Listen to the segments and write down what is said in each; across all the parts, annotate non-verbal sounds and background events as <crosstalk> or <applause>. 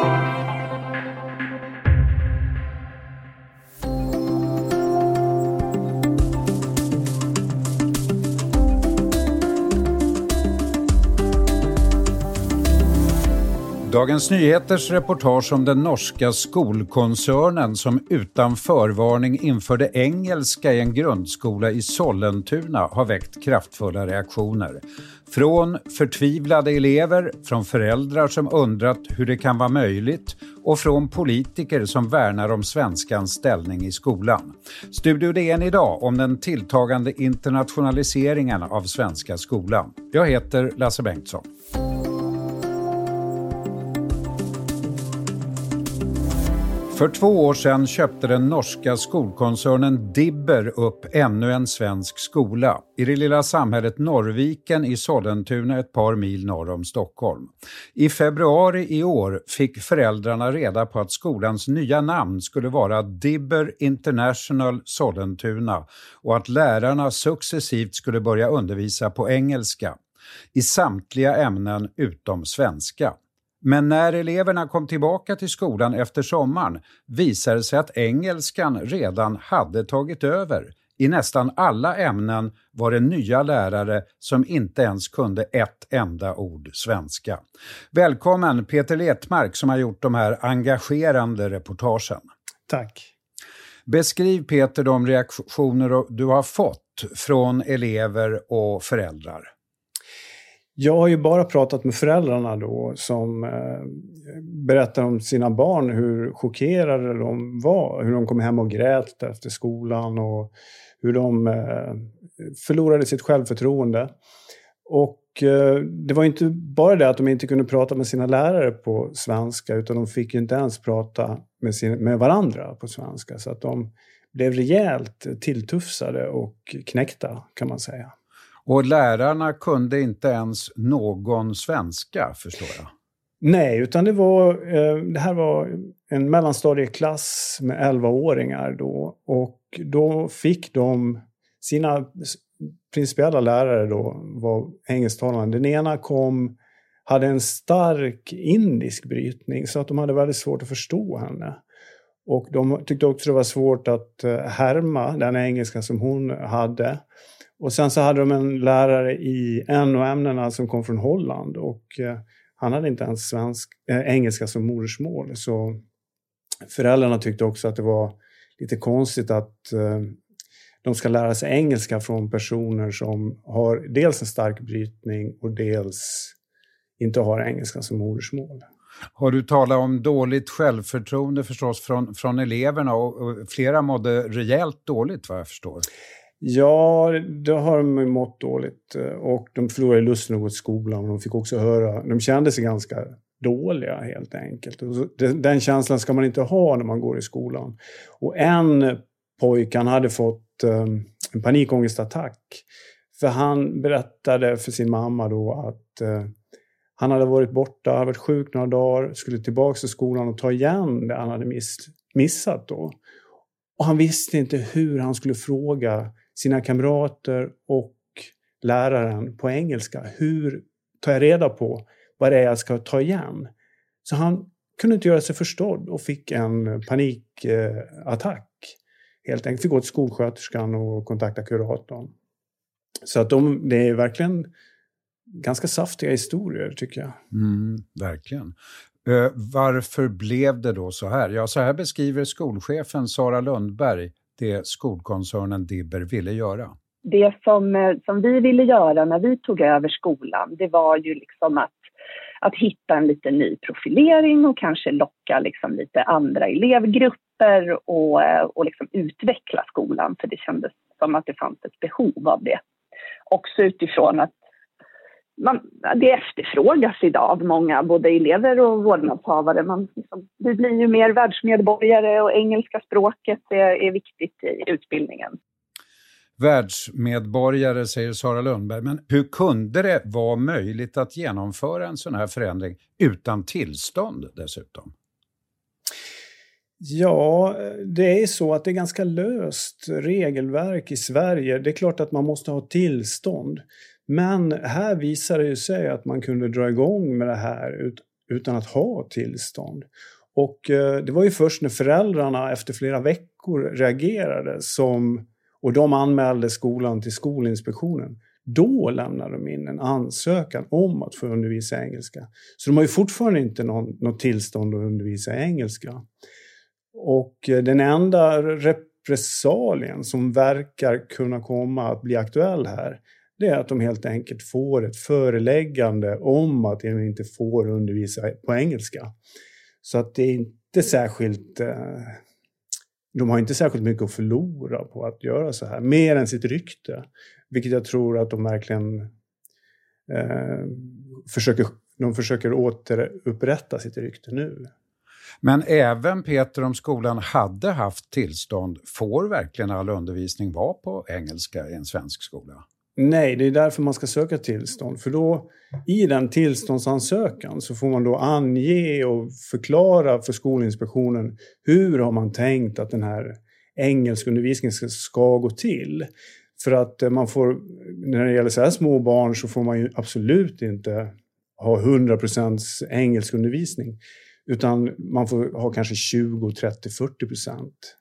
Thank you. Dagens Nyheters reportage om den norska skolkoncernen som utan förvarning införde engelska i en grundskola i Sollentuna har väckt kraftfulla reaktioner. Från förtvivlade elever, från föräldrar som undrat hur det kan vara möjligt och från politiker som värnar om svenskans ställning i skolan. Studio DN idag om den tilltagande internationaliseringen av svenska skolan. Jag heter Lasse Bengtsson. För två år sedan köpte den norska skolkoncernen Dibber upp ännu en svensk skola i det lilla samhället Norrviken i Sollentuna ett par mil norr om Stockholm. I februari i år fick föräldrarna reda på att skolans nya namn skulle vara Dibber International Sollentuna och att lärarna successivt skulle börja undervisa på engelska i samtliga ämnen utom svenska. Men när eleverna kom tillbaka till skolan efter sommaren visade det sig att engelskan redan hade tagit över. I nästan alla ämnen var det nya lärare som inte ens kunde ett enda ord svenska. Välkommen Peter Letmark som har gjort de här engagerande reportagen. Tack. Beskriv Peter de reaktioner du har fått från elever och föräldrar. Jag har ju bara pratat med föräldrarna då som eh, berättar om sina barn, hur chockerade de var, hur de kom hem och grät efter skolan och hur de eh, förlorade sitt självförtroende. Och eh, det var inte bara det att de inte kunde prata med sina lärare på svenska utan de fick inte ens prata med, sin, med varandra på svenska. Så att de blev rejält tilltufsade och knäckta kan man säga. Och lärarna kunde inte ens någon svenska, förstår jag. Nej, utan det var, eh, det här var en mellanstadieklass med 11-åringar då. Och då fick de sina principiella lärare då, var engelsktalande. Den ena kom, hade en stark indisk brytning så att de hade väldigt svårt att förstå henne. Och de tyckte också det var svårt att eh, härma den engelska som hon hade. Och sen så hade de en lärare i NO-ämnena som kom från Holland och eh, han hade inte ens svensk, äh, engelska som modersmål. Så föräldrarna tyckte också att det var lite konstigt att äh, de ska lära sig engelska från personer som har dels en stark brytning och dels inte har engelska som modersmål. Har du talat om dåligt självförtroende förstås från, från eleverna och, och flera mådde rejält dåligt vad jag förstår? Ja, det har de mått dåligt. Eh, och de förlorade lusten att gå till skolan. Och de fick också höra... De kände sig ganska dåliga helt enkelt. Den känslan ska man inte ha när man går i skolan. Och en pojke, han hade fått ehm, en panikångestattack. För han berättade för sin mamma då att eh, han hade varit borta, hade varit sjuk några dagar, skulle tillbaka till skolan och ta igen det han hade miss, missat då. Och han visste inte hur han skulle fråga sina kamrater och läraren på engelska. Hur tar jag reda på vad det är jag ska ta igen? Så han kunde inte göra sig förstådd och fick en panikattack. Helt enkelt fick gå till skolsköterskan och kontakta kuratorn. Så att de, det är verkligen ganska saftiga historier tycker jag. Mm, verkligen. Eh, varför blev det då så här? Ja, så här beskriver skolchefen Sara Lundberg det skolkoncernen Dibber ville göra? Det som, eh, som vi ville göra när vi tog över skolan, det var ju liksom att, att hitta en lite ny profilering och kanske locka liksom lite andra elevgrupper och, eh, och liksom utveckla skolan, för det kändes som att det fanns ett behov av det. Också utifrån att man, det efterfrågas idag av många, både elever och vårdnadshavare. Man, liksom, vi blir ju mer världsmedborgare och engelska språket är, är viktigt i utbildningen. Världsmedborgare, säger Sara Lundberg. Men hur kunde det vara möjligt att genomföra en sån här förändring utan tillstånd dessutom? Ja, det är så att det är ganska löst regelverk i Sverige. Det är klart att man måste ha tillstånd. Men här visade det sig att man kunde dra igång med det här utan att ha tillstånd. Och eh, det var ju först när föräldrarna efter flera veckor reagerade som, och de anmälde skolan till Skolinspektionen. Då lämnade de in en ansökan om att få undervisa engelska. Så de har ju fortfarande inte någon, något tillstånd att undervisa engelska. Och eh, den enda repressalien som verkar kunna komma att bli aktuell här, det är att de helt enkelt får ett föreläggande om att de inte får undervisa på engelska. Så att det är inte särskilt... Eh, de har inte särskilt mycket att förlora på att göra så här, mer än sitt rykte. Vilket jag tror att de verkligen eh, försöker, de försöker återupprätta sitt rykte nu. Men även Peter, om skolan hade haft tillstånd, får verkligen all undervisning vara på engelska i en svensk skola? Nej, det är därför man ska söka tillstånd. För då, i den tillståndsansökan så får man då ange och förklara för Skolinspektionen hur har man tänkt att den här engelskundervisningen ska, ska gå till. För att eh, man får, när det gäller så här små barn så får man ju absolut inte ha 100% engelskundervisning. Utan man får ha kanske 20, 30, 40 procent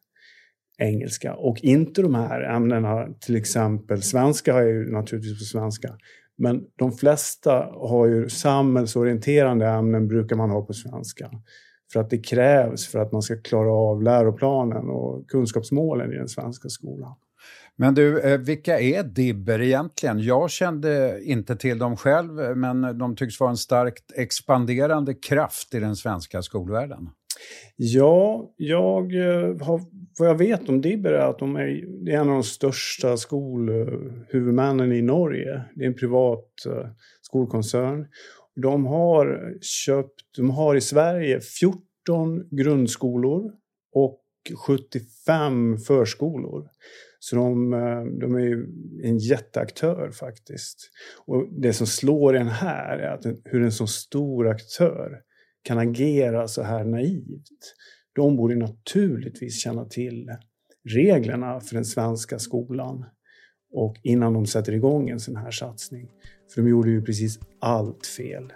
engelska. Och inte de här ämnena, till exempel svenska har jag ju naturligtvis på svenska. Men de flesta har ju samhällsorienterande ämnen brukar man ha på svenska. För att det krävs för att man ska klara av läroplanen och kunskapsmålen i den svenska skolan. Men du, eh, vilka är Dibber egentligen? Jag kände inte till dem själv, eh, men de tycks vara en starkt expanderande kraft i den svenska skolvärlden. Ja, jag eh, har, vad jag vet om Dibber är att de är, det är en av de största skolhuvudmännen i Norge. Det är en privat eh, skolkoncern. De har köpt, de har i Sverige 14 grundskolor och 75 förskolor. Så de, eh, de är en jätteaktör faktiskt. Och det som slår en här är att hur en så stor aktör kan agera så här naivt. De borde naturligtvis känna till reglerna för den svenska skolan och innan de sätter igång en sån här satsning. För de gjorde ju precis allt fel.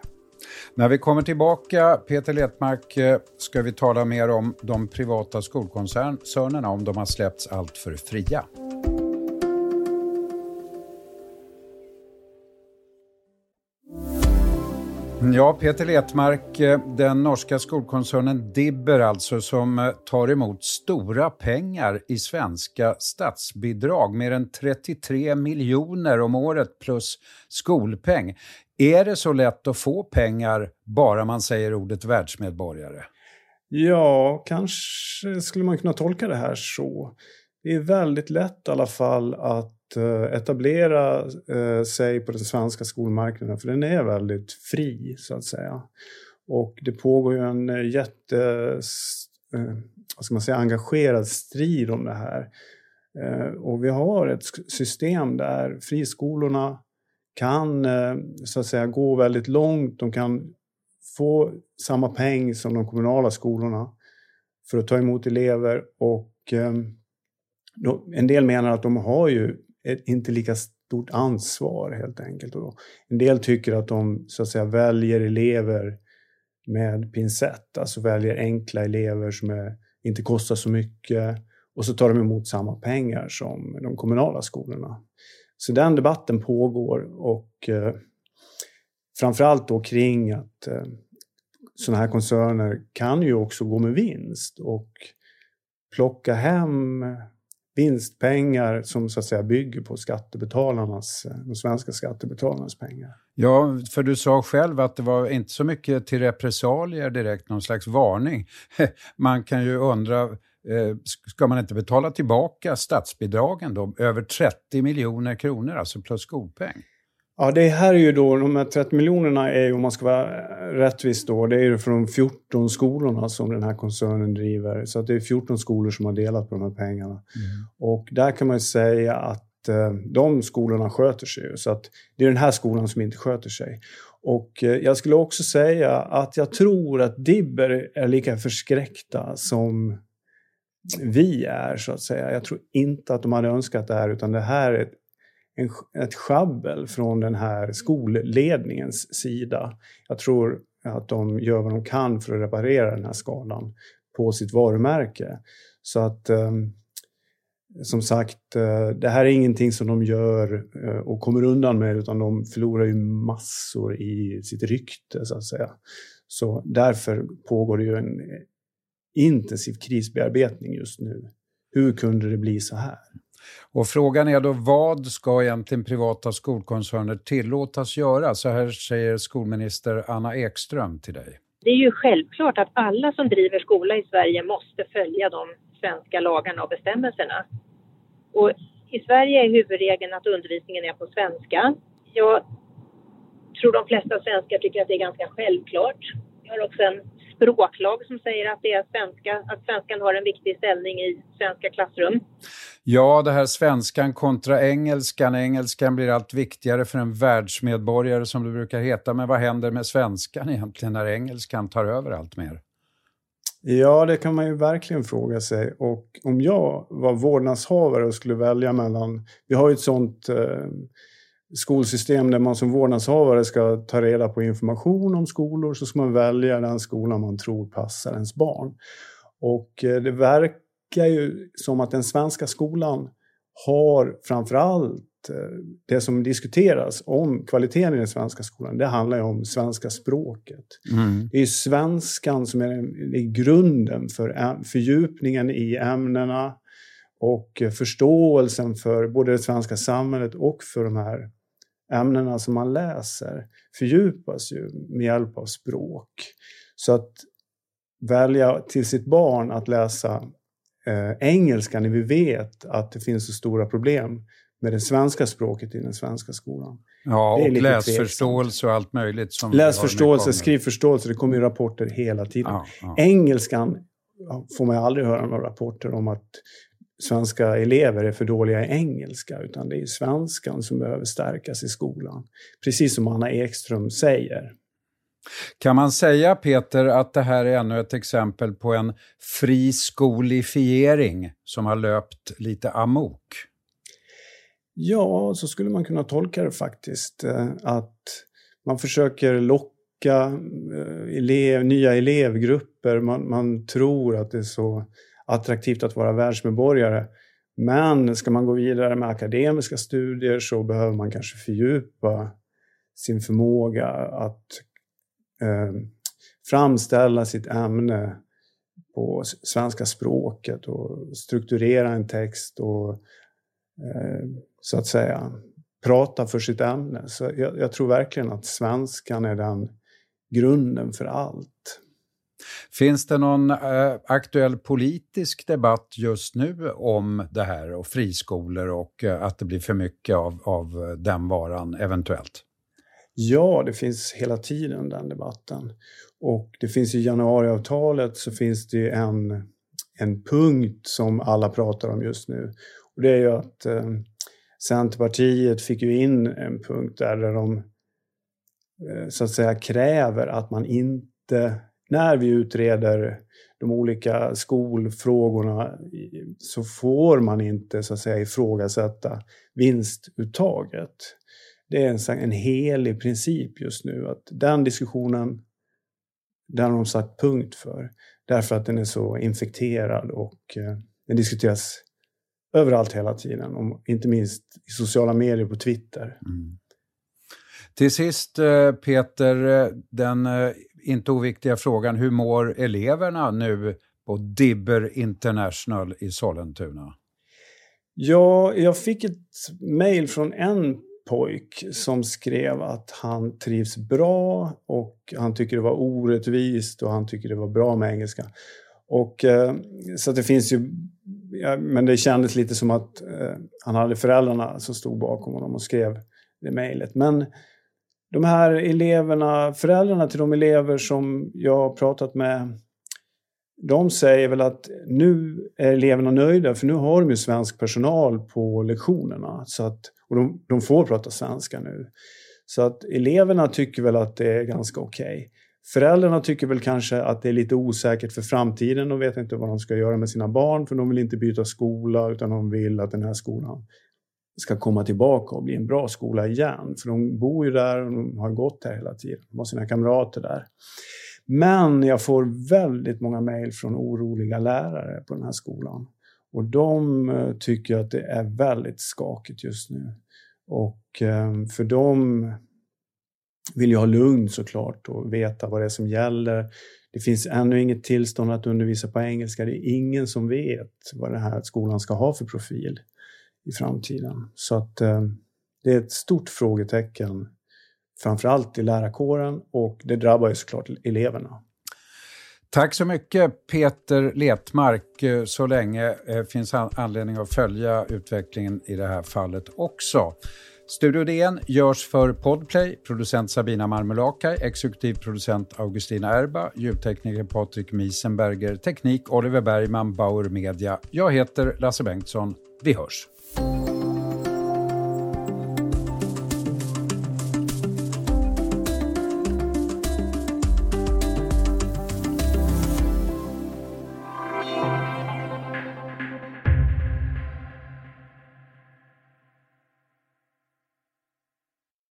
När vi kommer tillbaka, Peter Letmark, eh, ska vi tala mer om de privata skolkoncernerna, om de har släppts allt för fria. Ja, Peter Letmark, eh, den norska skolkoncernen Dibber alltså som eh, tar emot stora pengar i svenska statsbidrag, mer än 33 miljoner om året plus skolpeng. Är det så lätt att få pengar bara man säger ordet världsmedborgare? Ja, kanske skulle man kunna tolka det här så. Det är väldigt lätt i alla fall att Eh, etablera eh, sig på den svenska skolmarknaden, för den är väldigt fri, så att säga. Och det pågår ju en eh, jätte, vad ska man säga, engagerad strid om det här. Och vi har ett system där friskolorna kan så att säga gå väldigt långt. De kan få samma peng som de kommunala skolorna för att ta emot elever och en del menar att de har ju ett inte lika stort ansvar helt enkelt. Och en del tycker att de så att säga väljer elever med pincett, alltså väljer enkla elever som är, inte kostar så mycket och så tar de emot samma pengar som de kommunala skolorna. Så den debatten pågår och eh, framförallt då kring att eh, sådana här koncerner kan ju också gå med vinst och plocka hem vinstpengar som så att säga bygger på skattebetalarnas, eh, de svenska skattebetalarnas pengar. Ja, för du sa själv att det var inte så mycket till repressalier direkt, någon slags varning. <laughs> Man kan ju undra, eh, ska man inte betala tillbaka statsbidragen då, över 30 miljoner kronor, alltså plus skolpeng? Ja, det här är ju då, de här 30 miljonerna är ju, om man ska vara rättvis då, det är ju från de 14 skolorna som den här koncernen driver. Så att det är 14 skolor som har delat på de här pengarna. Mm. Och där kan man ju säga att eh, de skolorna sköter sig ju. Så att det är den här skolan som inte sköter sig. Och eh, jag skulle också säga att jag tror att Dibber är lika förskräckta som vi är, så att säga. Jag tror inte att de hade önskat det här, utan det här är ett en, ett schabbel från den här skolledningens sida. Jag tror att de gör vad de kan för att reparera den här skadan på sitt varumärke. Så att ehm, som sagt, eh, det här är ingenting som de gör eh, och kommer undan med utan de förlorar ju massor i sitt rykte så att säga. Så därför pågår det ju en intensiv krisbearbetning just nu. Hur kunde det bli så här? Och frågan är då vad ska egentligen privata skolkoncerner tillåtas göra? Så här säger skolminister Anna Ekström till dig. Det är ju självklart att alla som driver skola i Sverige måste följa de svenska lagarna och bestämmelserna. Och I Sverige är huvudregeln att undervisningen är på svenska. Jag tror de flesta svenskar tycker att det är ganska självklart. Vi har också en språklag som säger att, det är svenska, att svenskan har en viktig ställning i svenska klassrum. Ja, det här svenskan kontra engelskan. Engelskan blir allt viktigare för en världsmedborgare som det brukar heta. Men vad händer med svenskan egentligen när engelskan tar över allt mer? Ja, det kan man ju verkligen fråga sig. Och om jag var vårdnadshavare och skulle välja mellan... Vi har ju ett sånt eh, skolsystem där man som vårdnadshavare ska ta reda på information om skolor så ska man välja den skolan man tror passar ens barn. Och eh, det verkar ju som att den svenska skolan har framför allt eh, det som diskuteras om kvaliteten i den svenska skolan, det handlar ju om svenska språket. Mm. Det är svenskan som är, är grunden för fördjupningen i ämnena och förståelsen för både det svenska samhället och för de här ämnena som man läser fördjupas ju med hjälp av språk. Så att välja till sitt barn att läsa eh, engelska när vi vet att det finns så stora problem med det svenska språket i den svenska skolan. Ja, och läsförståelse och allt möjligt. Som läsförståelse, skrivförståelse, det kommer ju rapporter hela tiden. Ja, ja. Engelskan får man aldrig höra några rapporter om att svenska elever är för dåliga i engelska, utan det är svenskan som behöver stärkas i skolan. Precis som Anna Ekström säger. Kan man säga, Peter, att det här är ännu ett exempel på en friskolifiering som har löpt lite amok? Ja, så skulle man kunna tolka det faktiskt. Eh, att man försöker locka eh, elev, nya elevgrupper. Man, man tror att det är så attraktivt att vara världsmedborgare. Men ska man gå vidare med akademiska studier så behöver man kanske fördjupa sin förmåga att Eh, framställa sitt ämne på svenska språket och strukturera en text och eh, så att säga prata för sitt ämne. Så jag, jag tror verkligen att svenskan är den grunden för allt. Finns det någon eh, aktuell politisk debatt just nu om det här och friskolor och eh, att det blir för mycket av, av den varan eventuellt? Ja, det finns hela tiden den debatten. Och det finns i januariavtalet så finns det en, en punkt som alla pratar om just nu. Och det är ju att eh, Centerpartiet fick ju in en punkt där, de eh, så att säga kräver att man inte när vi utreder de olika skolfrågorna så får man inte så att säga ifrågasätta vinstuttaget. Det är en, en helig princip just nu att den diskussionen den har de satt punkt för därför att den är så infekterad och eh, den diskuteras överallt hela tiden, och inte minst i sociala medier på Twitter. Mm. Till sist eh, Peter, eh, den inte oviktiga frågan, hur mår eleverna nu på Dibber International i Sollentuna? Ja, jag fick ett mejl från en pojk som skrev att han trivs bra och han tycker det var orättvist och han tycker det var bra med engelska. Och, eh, så det finns ju, ja, men det kändes lite som att eh, han hade föräldrarna som stod bakom honom och skrev det mejlet. Men de här eleverna, föräldrarna till de elever som jag har pratat med, de säger väl att nu är eleverna nöjda för nu har de ju svensk personal på lektionerna. Så att, och de, de får prata svenska nu. Så att eleverna tycker väl att det är ganska okej. Okay. Föräldrarna tycker väl kanske att det är lite osäkert för framtiden. De vet inte vad de ska göra med sina barn för de vill inte byta skola utan de vill att den här skolan ska komma tillbaka och bli en bra skola igen. För de bor ju där och de har gått där hela tiden. De har sina kamrater där. Men jag får väldigt många mejl från oroliga lärare på den här skolan. Och de eh, tycker att det är väldigt skakigt just nu. Och ehm, för dem vill jag ha lugn såklart och veta vad det är som gäller. Det finns ännu inget tillstånd att undervisa på engelska. Det är ingen som vet vad den här skolan ska ha för profil i framtiden. Så att ehm, det är ett stort frågetecken, framförallt i lärarkåren och det drabbar ju såklart eleverna. Tack så mycket Peter Letmark. Så länge eh, finns anledning att följa utvecklingen i det här fallet också. Studio DN görs för Podplay, producent Sabina Marmelakai, exekutiv producent Augustina Erba, ljudtekniker Patrik Miesenberger, teknik Oliver Bergman, Bauer Media. Jag heter Lasse Bengtsson. Vi hörs.